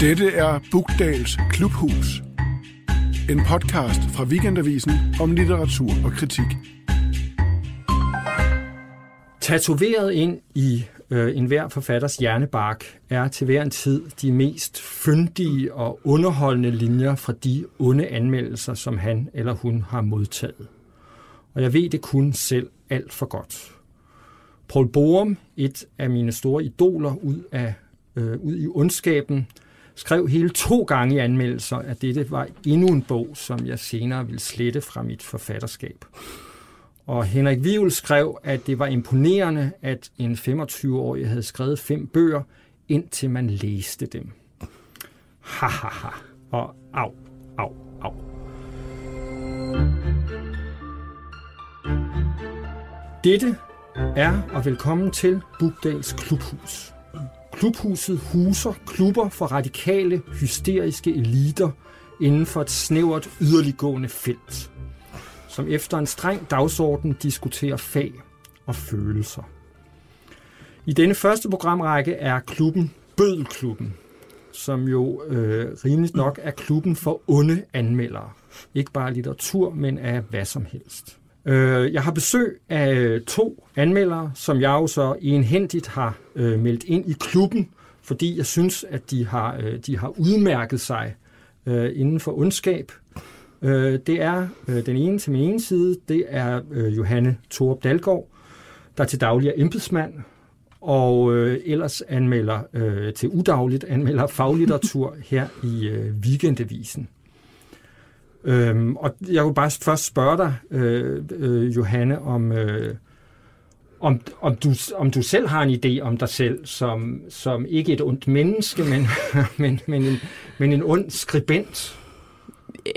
Dette er Bugdals Klubhus. En podcast fra Weekendavisen om litteratur og kritik. Tatoveret ind i øh, enhver forfatters hjernebark er til hver en tid de mest fyndige og underholdende linjer fra de onde anmeldelser, som han eller hun har modtaget. Og jeg ved det kun selv alt for godt. Paul Borum, et af mine store idoler ud, af, øh, ud i ondskaben, skrev hele to gange i anmeldelser, at dette var endnu en bog, som jeg senere ville slette fra mit forfatterskab. Og Henrik Vivl skrev, at det var imponerende, at en 25-årig havde skrevet fem bøger, indtil man læste dem. Ha, ha, ha. Og au, au, au. Dette er og velkommen til Bugdals Klubhus. Klubhuset huser klubber for radikale, hysteriske eliter inden for et snævert yderliggående felt, som efter en streng dagsorden diskuterer fag og følelser. I denne første programrække er klubben Bødelklubben, som jo øh, rimeligt nok er klubben for onde anmeldere. Ikke bare litteratur, men af hvad som helst. Øh, jeg har besøg af to anmeldere, som jeg jo så enhændigt har øh, meldt ind i klubben, fordi jeg synes, at de har, øh, de har udmærket sig øh, inden for ondskab. Øh, det er øh, den ene til min ene side, det er øh, Johanne Thorup Dalgaard, der til daglig er embedsmand, og øh, ellers anmelder øh, til udagligt anmelder faglitteratur her i øh, Weekendavisen. Øhm, og jeg vil bare først spørge dig, øh, øh, Johanne, om, øh, om, om, du, om du selv har en idé om dig selv som, som ikke et ondt menneske, men, men, men, en, men en ond skribent.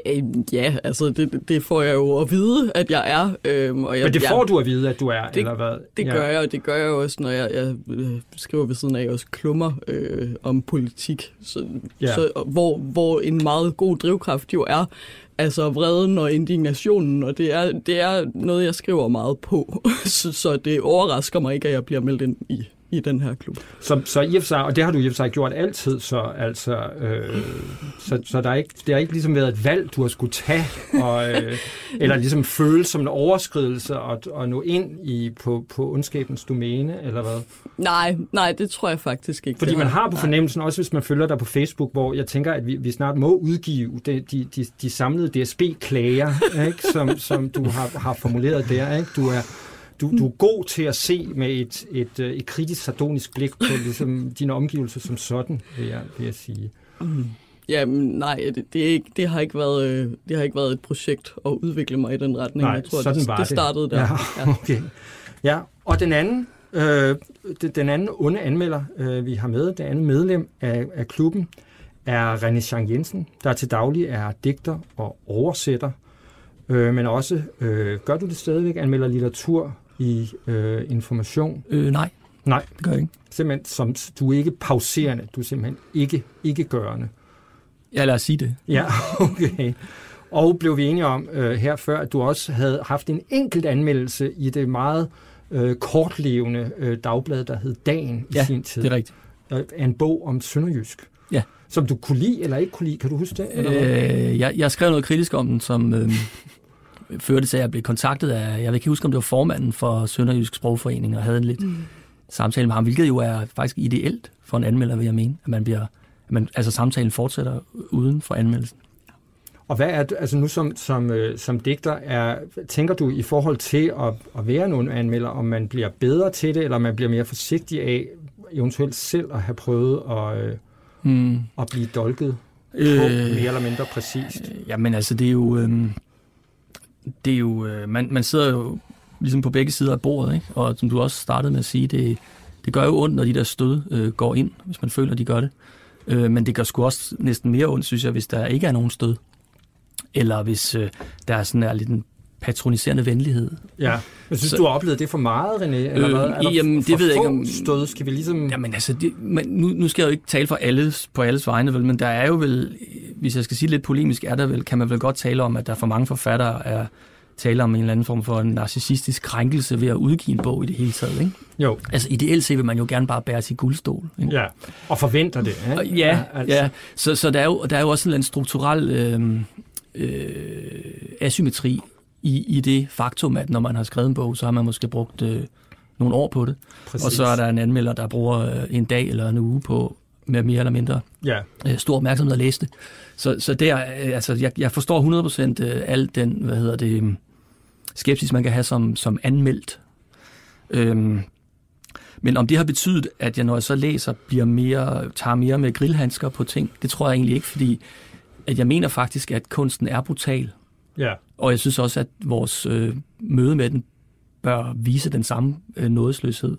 Øh, ja, altså det, det får jeg jo at vide, at jeg er. Øhm, og jeg, Men det får jeg, du at vide, at du er, det, eller hvad? Det gør jeg, og det gør jeg også, når jeg, jeg øh, skriver ved siden af også klummer øh, om politik, så, Ja. så, hvor, hvor en meget god drivkraft jo er, altså vreden og indignationen, og det er, det er noget, jeg skriver meget på, så, så det overrasker mig ikke, at jeg bliver meldt ind i, i den her klub. Så, så i og for sig, og det har du i og for sig gjort altid, så, altså, øh, så, så der, er ikke, det har ikke ligesom været et valg, du har skulle tage, og, øh, eller ligesom føles som en overskridelse og, og nå ind i, på, på ondskabens domæne, eller hvad? Nej, nej, det tror jeg faktisk ikke. Fordi man har på Nej. fornemmelsen, også hvis man følger dig på Facebook, hvor jeg tænker, at vi, vi snart må udgive de, de, de, de samlede DSB-klager, ikke? Som, som du har, har formuleret der. Ikke? Du, er, du, du er god til at se med et, et, øh, et kritisk, sardonisk blik på ligesom, dine omgivelser som sådan, vil jeg, vil jeg sige. Ja, men nej, det, det, er ikke, det, har ikke været, øh, det har ikke været et projekt at udvikle mig i den retning. Nej, jeg tror, sådan det, var det startede der. Ja, okay. Ja, og den anden, øh, det- den anden onde anmelder, øh, vi har med, det andet medlem af, af klubben, er René Jean Jensen, der til daglig er digter og oversætter, øh, men også, øh, gør du det stadigvæk, anmelder litteratur i øh, information? Øh, nej, Nej, det gør jeg ikke. simpelthen, som, du er ikke pauserende, du er simpelthen ikke, ikke gørende. Ja, lad os sige det. Ja, okay. Og blev vi enige om øh, her før, at du også havde haft en enkelt anmeldelse i det meget øh, kortlevende øh, dagblad, der hed Dagen i Ja, sin tid. Det er rigtigt. Øh, af en bog om Sønderjysk. Ja. Som du kunne lide eller ikke kunne lide. Kan du huske det? Eller? Øh, jeg, jeg skrev noget kritisk om den, som øh, førte til, at jeg blev kontaktet af, jeg vil ikke huske, om det var formanden for Sønderjysk Sprogforening, og havde en lidt mm. samtale med ham, hvilket jo er faktisk ideelt for en anmelder, vil jeg mene, at man bliver, at man, altså samtalen fortsætter uden for anmeldelsen. Og hvad er altså nu som, som, øh, som digter, er, tænker du i forhold til at, at være nogen anmelder, om man bliver bedre til det, eller man bliver mere forsigtig af eventuelt selv at have prøvet at, øh, Mm. at blive dolket Øh, på, mere eller mindre præcist? Jamen altså, det er jo... Øhm, det er jo øh, man, man sidder jo ligesom på begge sider af bordet, ikke? Og som du også startede med at sige, det, det gør jo ondt, når de der stød øh, går ind, hvis man føler, de gør det. Øh, men det gør sgu også næsten mere ondt, synes jeg, hvis der ikke er nogen stød. Eller hvis øh, der er sådan er lidt en patroniserende venlighed. Ja. Jeg synes, Så- du har oplevet det for meget, René? Eller Øh, hvad? Er der jamen, det ved jeg ikke, om- stød? Skal vi ligesom... Jamen altså, det, men nu, nu skal jeg jo ikke tale for alles, på alles vegne, vel, men der er jo vel, hvis jeg skal sige lidt polemisk, er der vel, kan man vel godt tale om, at der for mange forfattere er tale om en eller anden form for en narcissistisk krænkelse ved at udgive en bog i det hele taget. Ikke? Jo. Altså ideelt set vil man jo gerne bare bære sin guldstol. Ikke? Ja, og forventer det. Ikke? Ja, altså. ja. Så, så der, er jo, der er jo også en eller anden strukturel øh, øh, asymmetri i, i det faktum, at når man har skrevet en bog, så har man måske brugt øh, nogle år på det. Præcis. Og så er der en anmelder, der bruger øh, en dag eller en uge på med mere eller mindre Ja, øh, stor opmærksomhed at læse det. Så, så der, øh, altså, jeg, jeg forstår 100% øh, al den, hvad hedder det, øh, skepsis, man kan have som, som anmeldt. Øhm, men om det har betydet, at jeg, når jeg så læser, bliver mere, tager mere med grillhandsker på ting, det tror jeg egentlig ikke, fordi at jeg mener faktisk, at kunsten er brutal. Ja. Og jeg synes også, at vores øh, møde med den bør vise den samme øh, nådesløshed.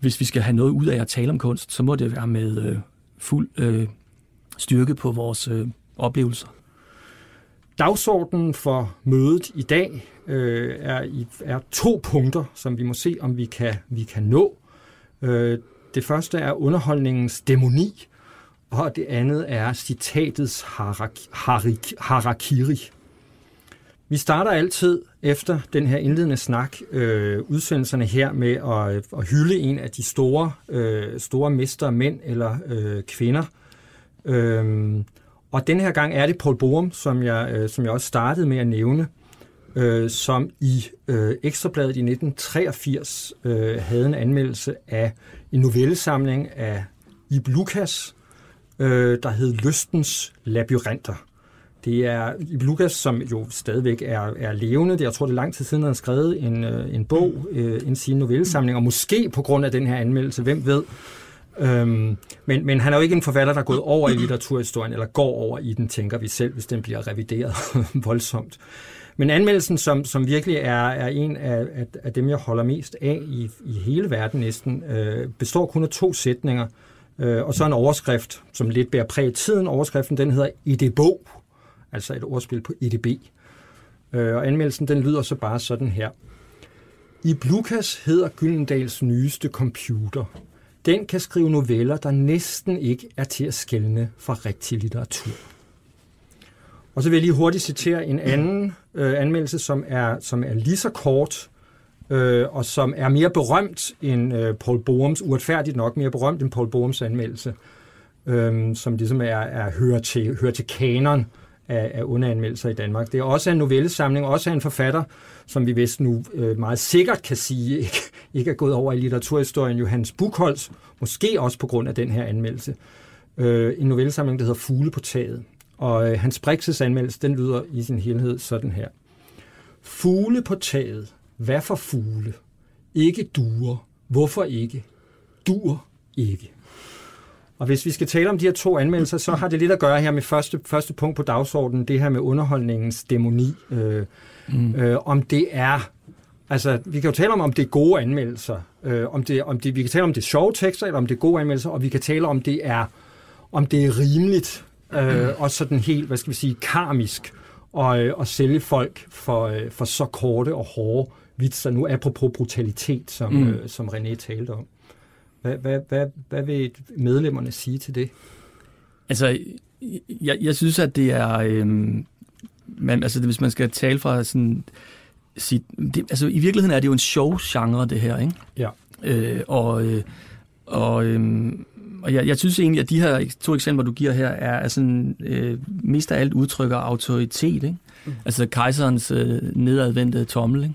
Hvis vi skal have noget ud af at tale om kunst, så må det være med øh, fuld øh, styrke på vores øh, oplevelser. Dagsordenen for mødet i dag øh, er, i, er to punkter, som vi må se, om vi kan, vi kan nå. Øh, det første er underholdningens dæmoni, og det andet er citatets harak, harik, harakiri. Vi starter altid efter den her indledende snak, øh, udsendelserne her med at, at hylde en af de store, øh, store mestre, mænd eller øh, kvinder. Øh, og den her gang er det Paul Borum, som jeg, øh, som jeg også startede med at nævne, øh, som i øh, Ekstrabladet i 1983 øh, havde en anmeldelse af en novellesamling af Ib Lukas, øh, der hed Lystens Labyrinter. Det er Lukas, som jo stadigvæk er, er levende. Det, jeg tror, det er lang tid siden, han har skrevet en, øh, en bog, øh, en sin novellesamling, og måske på grund af den her anmeldelse, hvem ved. Øhm, men, men han er jo ikke en forfatter, der er gået over i litteraturhistorien, eller går over i den, tænker vi selv, hvis den bliver revideret voldsomt. Men anmeldelsen, som, som virkelig er, er en af, af, af dem, jeg holder mest af i, i hele verden næsten, øh, består kun af to sætninger, øh, og så en overskrift, som lidt bærer præg i tiden. Overskriften, den hedder I det bog, altså et ordspil på EDB. Øh, og anmeldelsen, den lyder så bare sådan her. I Blukas hedder Gyldendals nyeste computer. Den kan skrive noveller, der næsten ikke er til at skælne fra rigtig litteratur. Og så vil jeg lige hurtigt citere en anden øh, anmeldelse, som er, som er lige så kort, øh, og som er mere berømt end øh, Paul Borums, uretfærdigt nok mere berømt end Paul Borums anmeldelse, øh, som ligesom er, er hører, til, hører til kanon af, af underanmeldelser i Danmark. Det er også en novellesamling, også af en forfatter, som vi vist nu øh, meget sikkert kan sige ikke, ikke er gået over i litteraturhistorien, Johannes Buchholz, måske også på grund af den her anmeldelse. Øh, en novellesamling, der hedder Fugle på taget. Og øh, hans Brixes anmeldelse, den lyder i sin helhed sådan her. Fugle på taget. Hvad for fugle? Ikke duer. Hvorfor ikke? Dur ikke. Og hvis vi skal tale om de her to anmeldelser, så har det lidt at gøre her med første, første punkt på dagsordenen, det her med underholdningens dæmoni. Øh, mm. øh, om det er, altså vi kan jo tale om, om det er gode anmeldelser, øh, om det, om det, vi kan tale om det er sjove tekster, eller om det er gode anmeldelser, og vi kan tale om det er, om det er rimeligt, øh, og sådan helt, hvad skal vi sige, karmisk, og, øh, at sælge folk for, øh, for så korte og hårde vitser, nu apropos brutalitet, som, mm. øh, som René talte om. Hvad, hvad, hvad, hvad vil medlemmerne sige til det? Altså, jeg, jeg synes, at det er... Øhm, man, altså, hvis man skal tale fra sådan... Sit, det, altså, i virkeligheden er det jo en show-genre, det her, ikke? Ja. Øh, og øh, og, øhm, og jeg, jeg synes egentlig, at de her to eksempler, du giver her, er, er sådan, øh, mest af alt udtrykker autoritet, ikke? Mm. Altså kejserens øh, nedadvendte tommel, ikke?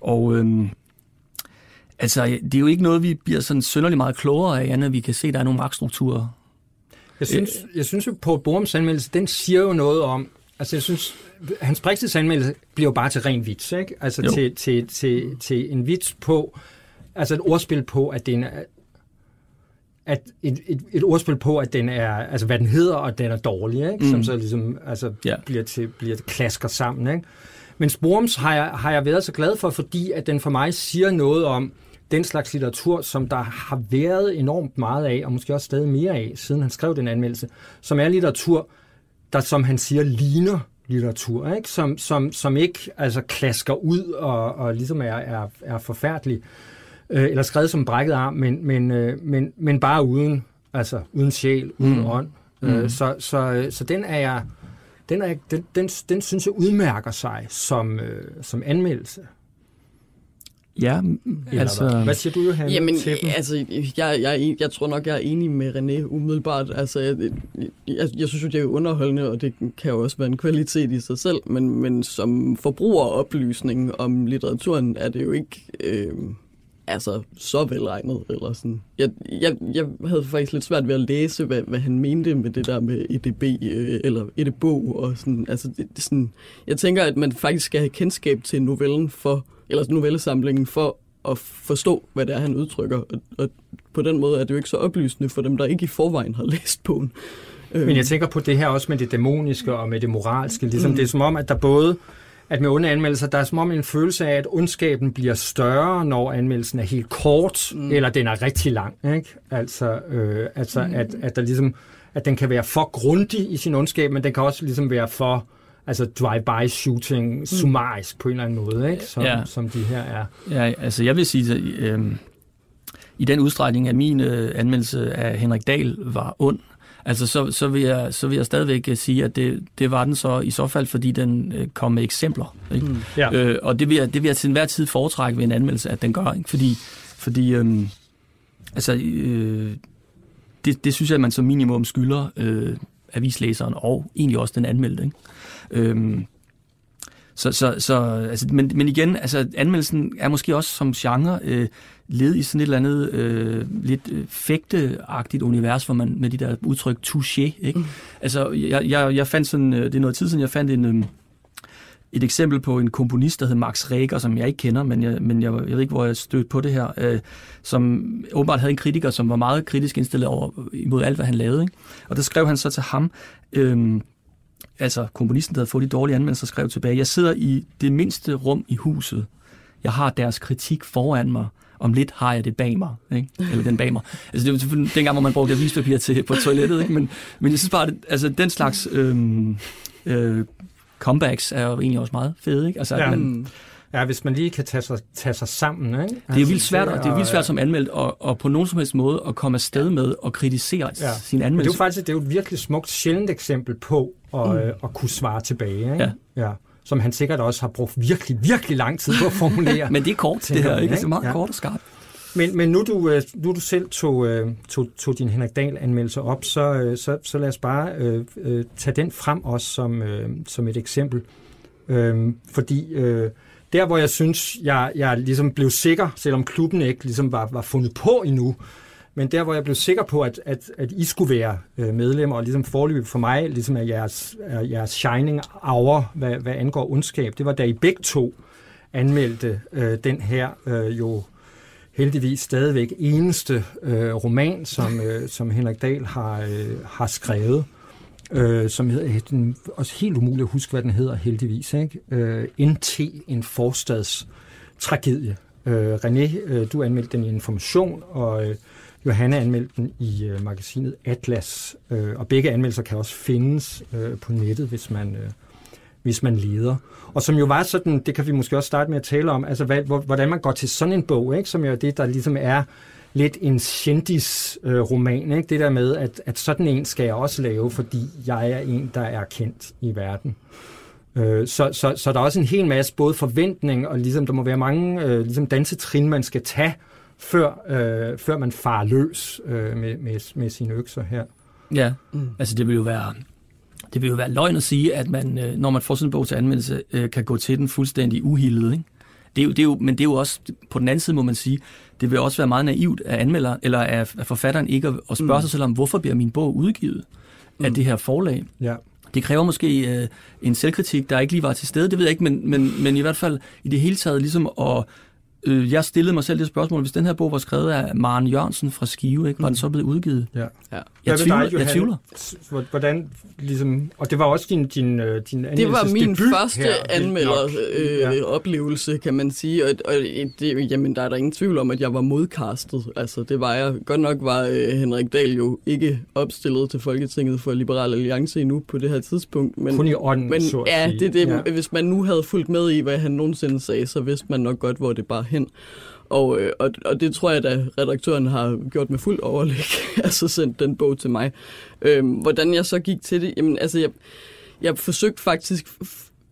Og... Øh, Altså, det er jo ikke noget, vi bliver sådan sønderlig meget klogere af, andet vi kan se, at der er nogle magtstrukturer. Jeg synes, jeg synes jo på Borums anmeldelse, den siger jo noget om, altså jeg synes, hans Brixes anmeldelse bliver jo bare til ren vits, ikke? Altså til, til, til, til en vits på, altså et ordspil på, at den er, at et, et, et ordspil på, at den er, altså hvad den hedder, og den er dårlig, ikke? Som Mm. så ligesom, altså Ja. bliver til, bliver til klasker sammen, ikke? Men Sporums har jeg, har jeg været så glad for, fordi at den for mig siger noget om den slags litteratur, som der har været enormt meget af, og måske også stadig mere af, siden han skrev den anmeldelse, som er litteratur, der, som han siger, ligner litteratur, ikke? Som, som, som ikke altså, klasker ud og, og ligesom er, er, er forfærdelig, øh, eller skrevet som brækket arm, men, men, øh, men, men bare uden, altså, uden sjæl, uden Mm. ånd. Mm. Øh, så, så, så den er jeg den, er, den, den, den synes jeg udmærker sig som, øh, som anmeldelse. Ja, Eller altså... hvad? hvad siger du, Johan, Jamen, til den? altså, jeg, jeg, jeg tror nok, jeg er enig med René umiddelbart. Altså, jeg, jeg, jeg synes jo, det er underholdende, og det kan jo også være en kvalitet i sig selv, men, men som forbrugeroplysning om litteraturen er det jo ikke øh, altså, så velregnet. Eller sådan. Jeg, jeg, jeg havde faktisk lidt svært ved at læse, hvad, hvad han mente med det der med EDB, øh, eller EDBog, og sådan, altså, det, det, sådan, jeg tænker, at man faktisk skal have kendskab til novellen for eller novellesamlingen for at forstå, hvad det er, han udtrykker. Og, og på den måde er det jo ikke så oplysende for dem, der ikke i forvejen har læst bogen. Men jeg tænker på det her også med det dæmoniske og med det moralske. Ligesom mm. Det er som om, at der både at med onde anmeldelser, der er som om en følelse af, at ondskaben bliver større, når anmeldelsen er helt kort, mm. eller den er rigtig lang. Ikke? Altså, øh, altså mm. at, at, der ligesom, at den kan være for grundig i sin ondskab, men den kan også ligesom være for altså drive-by shooting, mm. summarisk på en eller anden måde, ikke? Som, Ja. som de her er. Ja, altså jeg vil sige, at øh, i den udstrækning, at min øh, anmeldelse af Henrik Dahl var ond, altså så, så, vil, jeg, så vil jeg stadigvæk øh, sige, at det, det var den så i så fald, fordi den øh, kom med eksempler. Ikke? Mm. Ja. Øh, og det vil, jeg, det vil jeg til enhver tid foretrække ved en anmeldelse, at den gør. Ikke? Fordi, fordi øh, altså, øh, det, det synes jeg, at man som minimum skylder øh, avislæseren og egentlig også den anmeldte. Ikke? Øhm, så, så, så, altså, men, men igen, altså, anmeldelsen er måske også som genre øh, led i sådan et eller andet øh, lidt øh, fægteagtigt univers, hvor man med de der udtryk touché, ikke? Mm. Altså, jeg, jeg, jeg fandt sådan, øh, det er noget tid siden, jeg fandt en, øh, et eksempel på en komponist, der hed Max Reger, som jeg ikke kender, men jeg, men jeg, jeg ved ikke, hvor jeg stødte på det her, øh, som åbenbart havde en kritiker, som var meget kritisk indstillet over, imod alt, hvad han lavede. Ikke? Og der skrev han så til ham, øh, altså komponisten, der havde fået de dårlige anmeldelser, skrev tilbage, jeg sidder i det mindste rum i huset. Jeg har deres kritik foran mig. Om lidt har jeg det bag mig. Ikke? Eller den bag mig. Altså, det var selvfølgelig dengang, hvor man brugte avispapir til, på toilettet. Ikke? Men, men jeg synes bare, at altså, den slags øhm, øh, comebacks er jo egentlig også meget fede. Ikke? Altså, Ja. man, Ja, hvis man lige kan tage sig, tage sig sammen. Ikke? det er vildt svært, og det er vildt svært som anmeldt, og, og på nogen som helst måde at komme afsted med at kritisere Ja. sin Men det er jo anmeldelse. faktisk det er jo et virkelig smukt, sjældent eksempel på at, mm. at kunne svare tilbage. Ikke? Ja. ja. Som han sikkert også har brugt virkelig, virkelig lang tid på at formulere. Men det er kort, det her. Ikke? Det er meget Ja. kort og skarpt. Men, men nu, du, øh, nu du selv tog, øh, tog, tog din Henrik Dahl-anmeldelse op, så, øh, så, så lad os bare øh, øh, tage den frem også som, øh, som et eksempel. Øh, fordi øh, der, hvor jeg synes, jeg, jeg ligesom blev sikker, selvom klubben ikke ligesom var, var fundet på endnu, men der, hvor jeg blev sikker på, at, at, at I skulle være øh, medlemmer, og ligesom forløb for mig, ligesom er jeres, er jeres shining hour, hvad, hvad angår ondskab, det var da I begge to anmeldte øh, den her øh, jo heldigvis stadigvæk eneste øh, roman, som, øh, som Henrik Dahl har, øh, har skrevet, øh, som hedder, den, også helt umuligt at huske, hvad den hedder heldigvis, ikke? Øh, NT, en forstads tragedie. Øh, René, øh, du anmeldte den i Information, og øh, Johanne anmeldte den i øh, magasinet Atlas, øh, og begge anmeldelser kan også findes øh, på nettet, hvis man, øh, hvis man leder. Og som jo var sådan, det kan vi måske også starte med at tale om, altså hvad, hvordan man går til sådan en bog, ikke? som jo er det, der ligesom er lidt en kendis-roman. Ikke? Det der med, at, at sådan en skal jeg også lave, fordi jeg er en, der er kendt i verden. Øh, Så, så, så der er også en hel masse både forventning, og ligesom, der må være mange øh, ligesom dansetrin, man skal tage, før, øh, før man farer løs øh, med, med, med sine økser her. Ja, mm. altså det vil jo være... Det vil jo være løgn at sige, at man, øh, når man får sådan en bog til anmeldelse, øh, kan gå til den fuldstændig uhildet. Ikke? Det er jo, det er jo, men det er jo også, på den anden side må man sige, det vil også være meget naivt af anmelder, eller af, af forfatteren ikke at, at spørge mm. sig selv om, hvorfor bliver min bog udgivet af det her forlag? Ja. Det kræver måske øh, en selvkritik, der ikke lige var til stede, det ved jeg ikke, men, men, men i hvert fald i det hele taget ligesom at... Øh, jeg stillede mig selv det spørgsmål, hvis den her bog var skrevet af Maren Jørgensen fra Skive, ikke, var den så blevet udgivet? ja. Ja. Hvad Jeg med tvivler, dig, jeg Johanne? tvivler. Hvordan, ligesom, og det var også din, din, øh, din Det var min første her, vildt nok. anmelder Ja. øh, oplevelse, kan man sige. Og, og det, jamen, der er der ingen tvivl om, at jeg var modkastet. Altså, det var jeg. Godt nok var øh, Henrik Dahl jo ikke opstillet til Folketinget for Liberal Alliance endnu på det her tidspunkt. Men, Kun i ånden, men så at ja, sige. det, det, Ja. ja. hvis man nu havde fulgt med i, hvad han nogensinde sagde, så vidste man nok godt, hvor det bare hen. Og, øh, og, og det tror jeg, at redaktøren har gjort med fuld overlæg, altså sendt den bog til mig. Øhm, hvordan jeg så gik til det, jamen altså jeg, jeg forsøgte faktisk,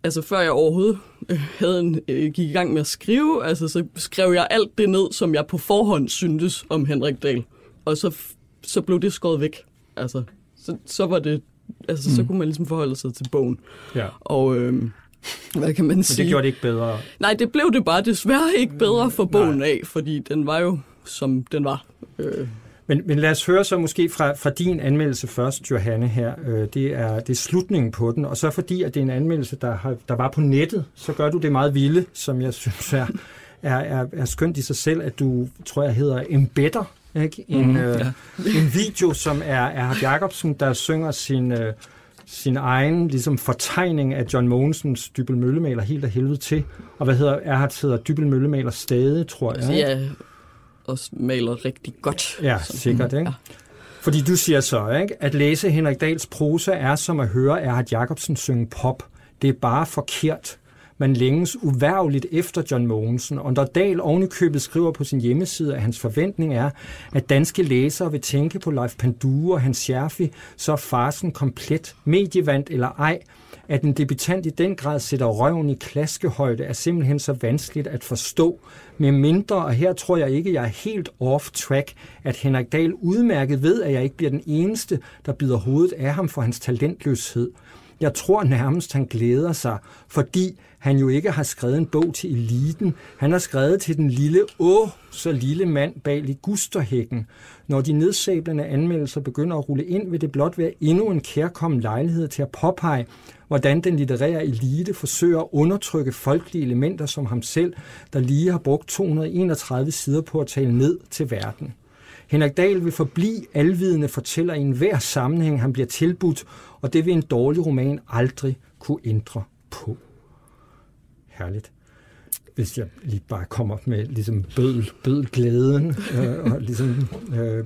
altså før jeg overhovedet øh, havde en, øh, gik i gang med at skrive, altså så skrev jeg alt det ned, som jeg på forhånd syntes om Henrik Dahl. Og så, så blev det skåret væk. Altså, så, så var det, altså mm. så kunne man ligesom forholde sig til bogen. Ja. Og øh, hvad kan man Men sige? det gjorde det ikke bedre. Nej, det blev det bare desværre ikke bedre for bogen af, fordi den var jo, som den var. Øh, Men, men lad os høre så måske fra, fra din anmeldelse først, Johanne her. Øh, det, er, det er slutningen på den, og så fordi, at det er en anmeldelse, der, har, der var på nettet, så gør du det meget vilde, som jeg synes er, er, er, er skønt i sig selv, at du, tror jeg, hedder embedder ikke? En, Mhm, øh, ja. en video, som er Erhard Jacobsen, der synger sin, øh, sin egen ligesom, fortegning af John Mogensens Dybel Møllemaler helt af helvede til. Og hvad hedder Erhard hedder Dybel Møllemaler stadig, tror jeg. altså, ikke? jeg også maler rigtig godt. Ja, Sådan. sikkert, ikke? Ja. Fordi du siger så, ikke? At læse Henrik Dahls prosa er som at høre Erhard Jacobsen synge pop. Det er bare forkert. Man længes uværligt efter John Mogensen, og når Dahl ovenikøbet skriver på sin hjemmeside, at hans forventning er, at danske læsere vil tænke på Leif Panduro og Hans Scherfi, så er farsen komplet. Medievand eller ej, at en debutant i den grad sætter røven i klaskehøjde, er simpelthen så vanskeligt at forstå. Med mindre, og her tror jeg ikke, jeg er helt off-track, at Henrik Dahl udmærket ved, at jeg ikke bliver den eneste, der bider hovedet af ham for hans talentløshed. Jeg tror nærmest, han glæder sig, fordi han jo ikke har skrevet en bog til eliten. Han har skrevet til den lille, åh, så lille mand bag ligusterhækken. Når de nedsablende anmeldelser begynder at rulle ind, vil det blot være endnu en kærkommen lejlighed til at påpege, hvordan den litterære elite forsøger at undertrykke folkelige elementer som ham selv, der lige har brugt 231 sider på at tale ned til verden. Henrik Dahl vil forblive alvidende fortæller i enhver sammenhæng, han bliver tilbudt, og det vil en dårlig roman aldrig kunne ændre på. Herligt. Hvis jeg lige bare kommer med ligesom bødel, bødelglæden. Øh, og ligesom, øh,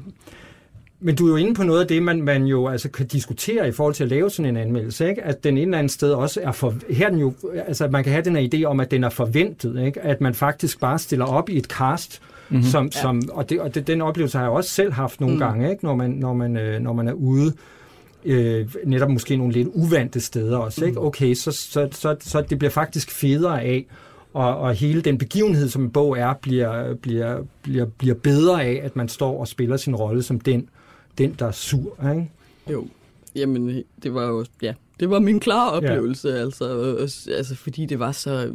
men du er jo inde på noget af det, man, man jo altså kan diskutere i forhold til at lave sådan en anmeldelse, ikke? at den et eller andet sted også er for, her er den jo, altså man kan have den her idé om, at den er forventet, ikke? at man faktisk bare stiller op i et cast, mm-hmm. som, som, og, det, og det, den oplevelse har jeg også selv haft nogle mm. gange, ikke? Når, man, når, man, øh, når man er ude øh, netop måske nogle lidt uvante steder også. Ikke? Okay, så, så, så, så det bliver faktisk federe af, og, og hele den begivenhed, som en bog er, bliver, bliver, bliver, bliver bedre af, at man står og spiller sin rolle som den, den der er sur. Ikke? Jo, jamen det var jo, ja, det var min klare oplevelse, ja. altså, altså fordi det var så,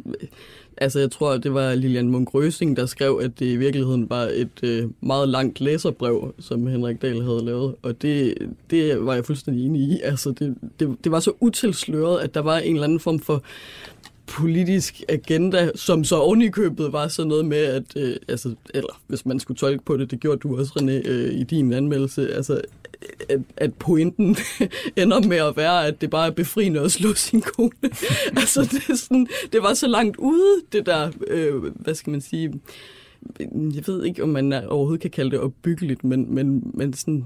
altså jeg tror, det var Lilian Munk Røsing, der skrev, at det i virkeligheden var et øh, meget langt læserbrev, som Henrik Dahl havde lavet, og det, det var jeg fuldstændig enig i, altså det, det, det var så utilsløret, at der var en eller anden form for politisk agenda, som så ovenikøbet var sådan noget med, at, øh, altså, eller hvis man skulle tolke på det, det gjorde du også, René, øh, i din anmeldelse, altså, at, at pointen ender med at være, at det bare er befriende at slå sin kone. altså, det, er sådan, det var så langt ude, det der, øh, hvad skal man sige, jeg ved ikke, om man er, overhovedet kan kalde det opbyggeligt, men, men, men sådan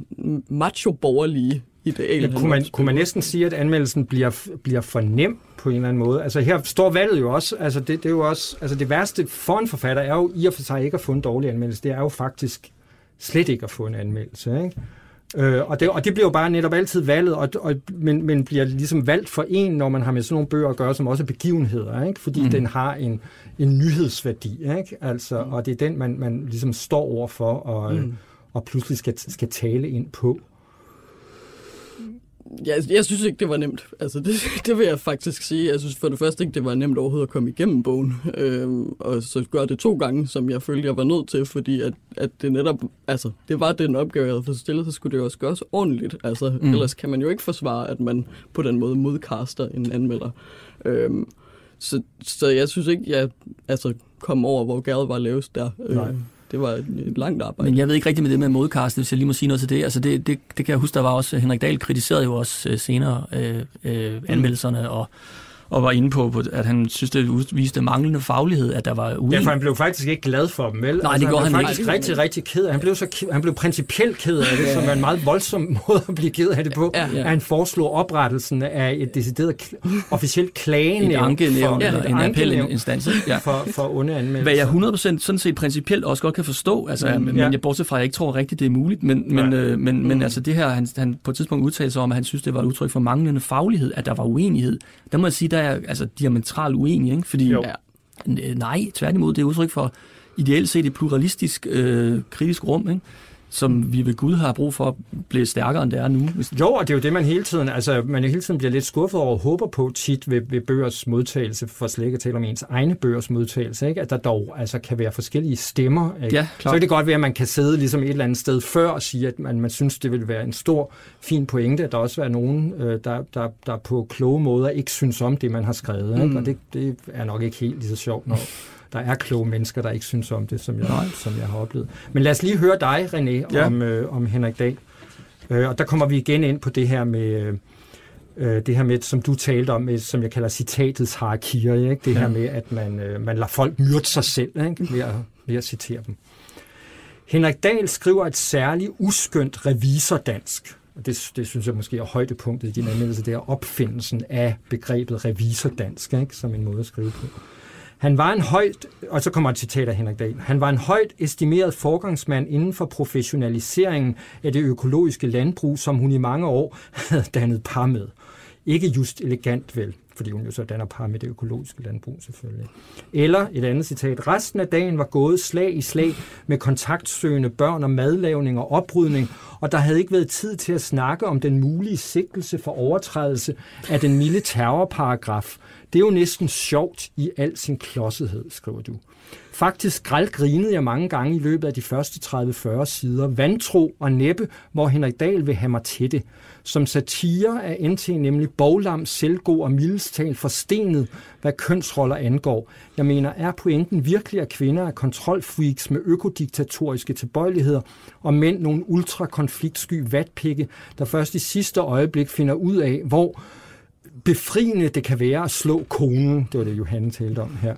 macho-borgerlige ideal. Ja, kunne, man, kunne man næsten sige, at anmeldelsen bliver, bliver for nem på en eller anden måde? Altså her står valget jo også, altså det, det er jo også, altså det værste for en forfatter er jo i og for sig ikke at få en dårlig anmeldelse, det er jo faktisk slet ikke at få en anmeldelse, ikke? Øh, og, det, og det bliver jo bare netop altid valget, og, og, men, men bliver ligesom valgt for en, når man har med sådan nogle bøger at gøre, som også er begivenheder, ikke? fordi mm. den har en, en nyhedsværdi, ikke? Altså, og det er den, man, man ligesom står over for og, mm. og pludselig skal, skal tale ind på. Jeg, jeg synes ikke, det var nemt. Altså, det, det vil jeg faktisk sige. Jeg synes for det første ikke, det var nemt overhovedet at komme igennem bogen. Øhm, og så gør det to gange, som jeg følte, jeg var nødt til, fordi at, at det netop, altså, det var den opgave, jeg havde fået stillet, så skulle det også gøres ordentligt. Altså, mm. ellers kan man jo ikke forsvare, at man på den måde modkaster en anmelder. Øhm, så, så jeg synes ikke, jeg altså, kom over, hvor gavet var lavest der. Nej. Øhm, det var et, langt arbejde. Men jeg ved ikke rigtigt med det med modcast, hvis jeg lige må sige noget til det. Altså det, det, det kan jeg huske, der var også, Henrik Dahl kritiserede jo også øh, senere øh, øh, anmeldelserne, og, og var inde på, at han synes, det viste manglende faglighed, at der var uenighed. Ja, for han blev faktisk ikke glad for dem, vel? Nej, altså, det gjorde han, han, faktisk ikke. rigtig, rigtig ked af. Han blev, så, han blev principielt ked af det, som er en meget voldsom måde at blive ked af det på. Ja. At han foreslog oprettelsen af et decideret officielt klagenævn. Et ankenævn, eller en appelinstans. Ja. For, for onde anmeldelser. Hvad jeg 100% sådan set principielt også godt kan forstå, altså, mm, men ja. jeg bortset fra, at jeg ikke tror rigtigt, det er muligt, men, men, øh, men, mm. men altså det her, han, han på et tidspunkt udtalte sig om, at han synes, det var et udtryk for manglende faglighed, at der var uenighed. Der må jeg sige, der er altså diametral uenig, ikke? fordi jo. nej, tværtimod, det er udtryk for ideelt set et pluralistisk øh, kritisk rum, ikke? Som vi ved Gud har brug for at blive stærkere, end det er nu. Jo, og det er jo det, man hele tiden, altså, man hele tiden bliver lidt skuffet over og håber på tit ved, ved bøgers modtagelse, for slet ikke at tale om ens egne bøgers modtagelse, ikke? at der dog altså, kan være forskellige stemmer. Ikke? Ja, Så kan det godt være, at man kan sidde ligesom et eller andet sted før og sige, at man, man synes, det vil være en stor, fin pointe, at der også er nogen, øh, der, der, der på kloge måder ikke synes om det, man har skrevet. Ikke? Mm. Og det, det er nok ikke helt lige så sjovt, når der er kloge mennesker, der ikke synes om det, som jeg, som jeg har oplevet. Men lad os lige høre dig, René, ja. om, øh, om Henrik Dahl. Øh, og der kommer vi igen ind på det her med... Øh, det her med, som du talte om, med, som jeg kalder citatets hierarkier, ikke? det ja. her med, at man, øh, man lader folk myrde sig selv ikke? Ved, at, ved at citere dem. Henrik Dahl skriver et særligt uskyndt revisordansk. Og det, det synes jeg måske er højdepunktet i din anmeldelse, det er opfindelsen af begrebet revisordansk, ikke? som en måde at skrive på. Han var en højt, og så kommer et citat af Henrik Dahl, han var en højt estimeret forgangsmand inden for professionaliseringen af det økologiske landbrug, som hun i mange år havde dannet par med. Ikke just elegant vel, fordi hun jo så danner par med det økologiske landbrug selvfølgelig. Eller et andet citat. Resten af dagen var gået slag i slag med kontaktsøgende børn og madlavning og oprydning, og der havde ikke været tid til at snakke om den mulige sigtelse for overtrædelse af den milde terrorparagraf. Det er jo næsten sjovt i al sin klodsethed, skriver du. Faktisk grinede jeg mange gange i løbet af de første 30-40 sider. Vantro og næppe, hvor Henrik Dahl vil have mig til det. Som satire er NT nemlig boglam, selvgod og mildestal forstenet, hvad kønsroller angår. Jeg mener, er pointen virkelig, at kvinder er kontrolfreaks med økodiktatoriske tilbøjeligheder, og mænd nogle ultrakonfliktsky vatpikke, der først i sidste øjeblik finder ud af, hvor befriende det kan være at slå konen. Det var det, Johanne talte om her.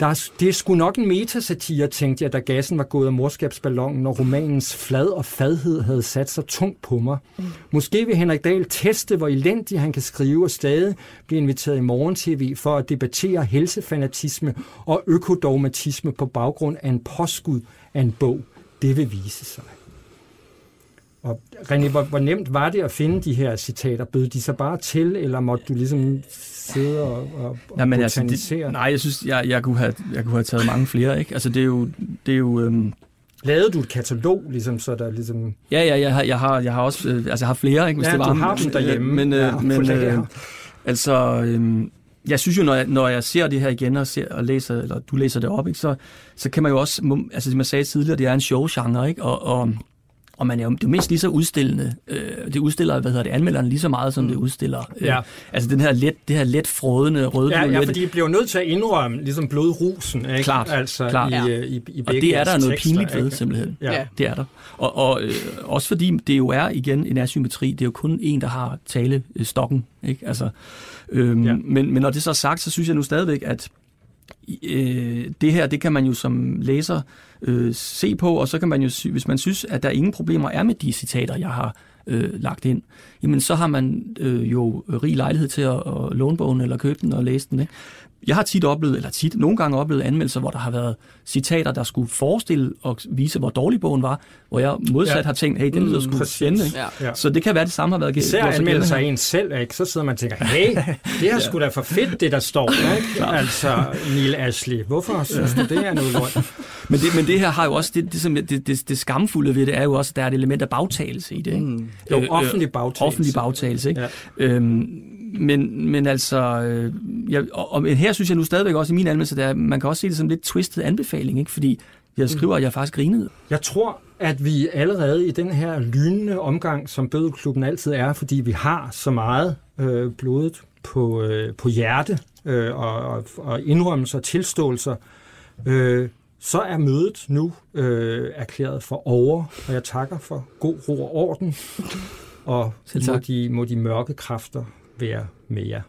Der er, det er sgu nok en metasatire, tænkte jeg, da gassen var gået af morskabsballonen, når romanens flad og fadhed havde sat sig tungt på mig. Mm. Måske vil Henrik Dahl teste, hvor elendig han kan skrive, og stadig blive inviteret i morgen-tv for at debattere helsefanatisme og økodogmatisme på baggrund af en påskud af en bog. Det vil vise sig. Og René, hvor, hvor nemt var det at finde de her citater? Bød de så bare til, eller måtte du ligesom sidde og, og, ja, men altså, det, Nej, jeg synes, jeg, jeg, kunne have, jeg kunne have taget mange flere. Ikke? Altså, det er jo... Det er jo øhm, Lavede du et katalog, ligesom, så der ligesom... Ja, ja, jeg har, jeg har, jeg har også øh, altså, jeg har flere, ikke, hvis ja, det var. du har dem derhjemme. Men, øh, ja, men øh, altså, øh, jeg synes jo, når jeg, når jeg ser det her igen og, ser, og læser, eller du læser det op, ikke, så, så kan man jo også, altså som jeg sagde tidligere, det er en showgenre, ikke? Og, og og man er jo det er mindst lige så udstillende. Øh, det udstiller, hvad hedder det, anmelderen lige så meget, som det udstiller. Øh, ja. Altså den her let, det her let frådende røde Ja, ja, fordi de bliver nødt til at indrømme ligesom blodrusen, ikke? Klart, altså, klart. I, ja. i, i, og det er der noget pinligt ved, simpelthen. Ja. Det er der. Og, og øh, også fordi det jo er, igen, en asymmetri. Det er jo kun en, der har tale stokken, ikke? Altså, øhm, ja. men, men når det så er sagt, så synes jeg nu stadigvæk, at øh, det her, det kan man jo som læser øh, se på, og så kan man jo, hvis man synes, at der ingen problemer er med de citater, jeg har øh, lagt ind, jamen så har man øh, jo rig lejlighed til at, at låne bogen eller købe den og læse den. Ikke? Jeg har tit oplevet, eller tit, nogle gange oplevet anmeldelser, hvor der har været citater, der skulle forestille og vise, hvor dårlig bogen var, hvor jeg modsat ja. har tænkt, hey, den lyder mm, sgu spændende. Ja. Ja. Så det kan være, det samme har været Især anmeldelser af en selv, ikke? så sidder man og tænker, hey, det er sgu da for fedt, det der står. Ikke? altså, Neil Ashley, hvorfor synes du, det er noget lort? men, det, men det her har jo også, det, det, det, det, det skamfulde ved det er jo også, at der er et element af bagtagelse i det. Ikke? Mm. Jo, øh, offentlig bagtagelse. Offentlig bagtagelse, ikke? Ja. Øhm, men, men altså, øh, jeg, og, og her synes jeg nu stadigvæk også i min anmeldelse, at man kan også se det som lidt twistet anbefaling, ikke? fordi jeg skriver, at jeg faktisk grinede. Jeg tror, at vi allerede i den her lynende omgang, som Bødelklubben altid er, fordi vi har så meget øh, blodet på, øh, på hjerte øh, og, og, og indrømmelser og tilståelser, øh, så er mødet nu øh, erklæret for over, og jeg takker for god ro og orden, og må de, må de mørke kræfter være med jer.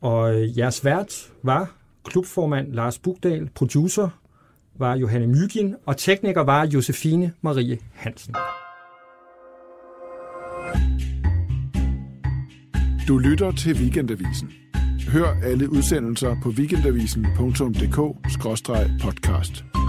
Og øh, jeres vært var klubformand Lars Bugdal, producer var Johanne Mygin, og tekniker var Josefine Marie Hansen. Du lytter til Weekendavisen. Hør alle udsendelser på weekendavisen.dk-podcast.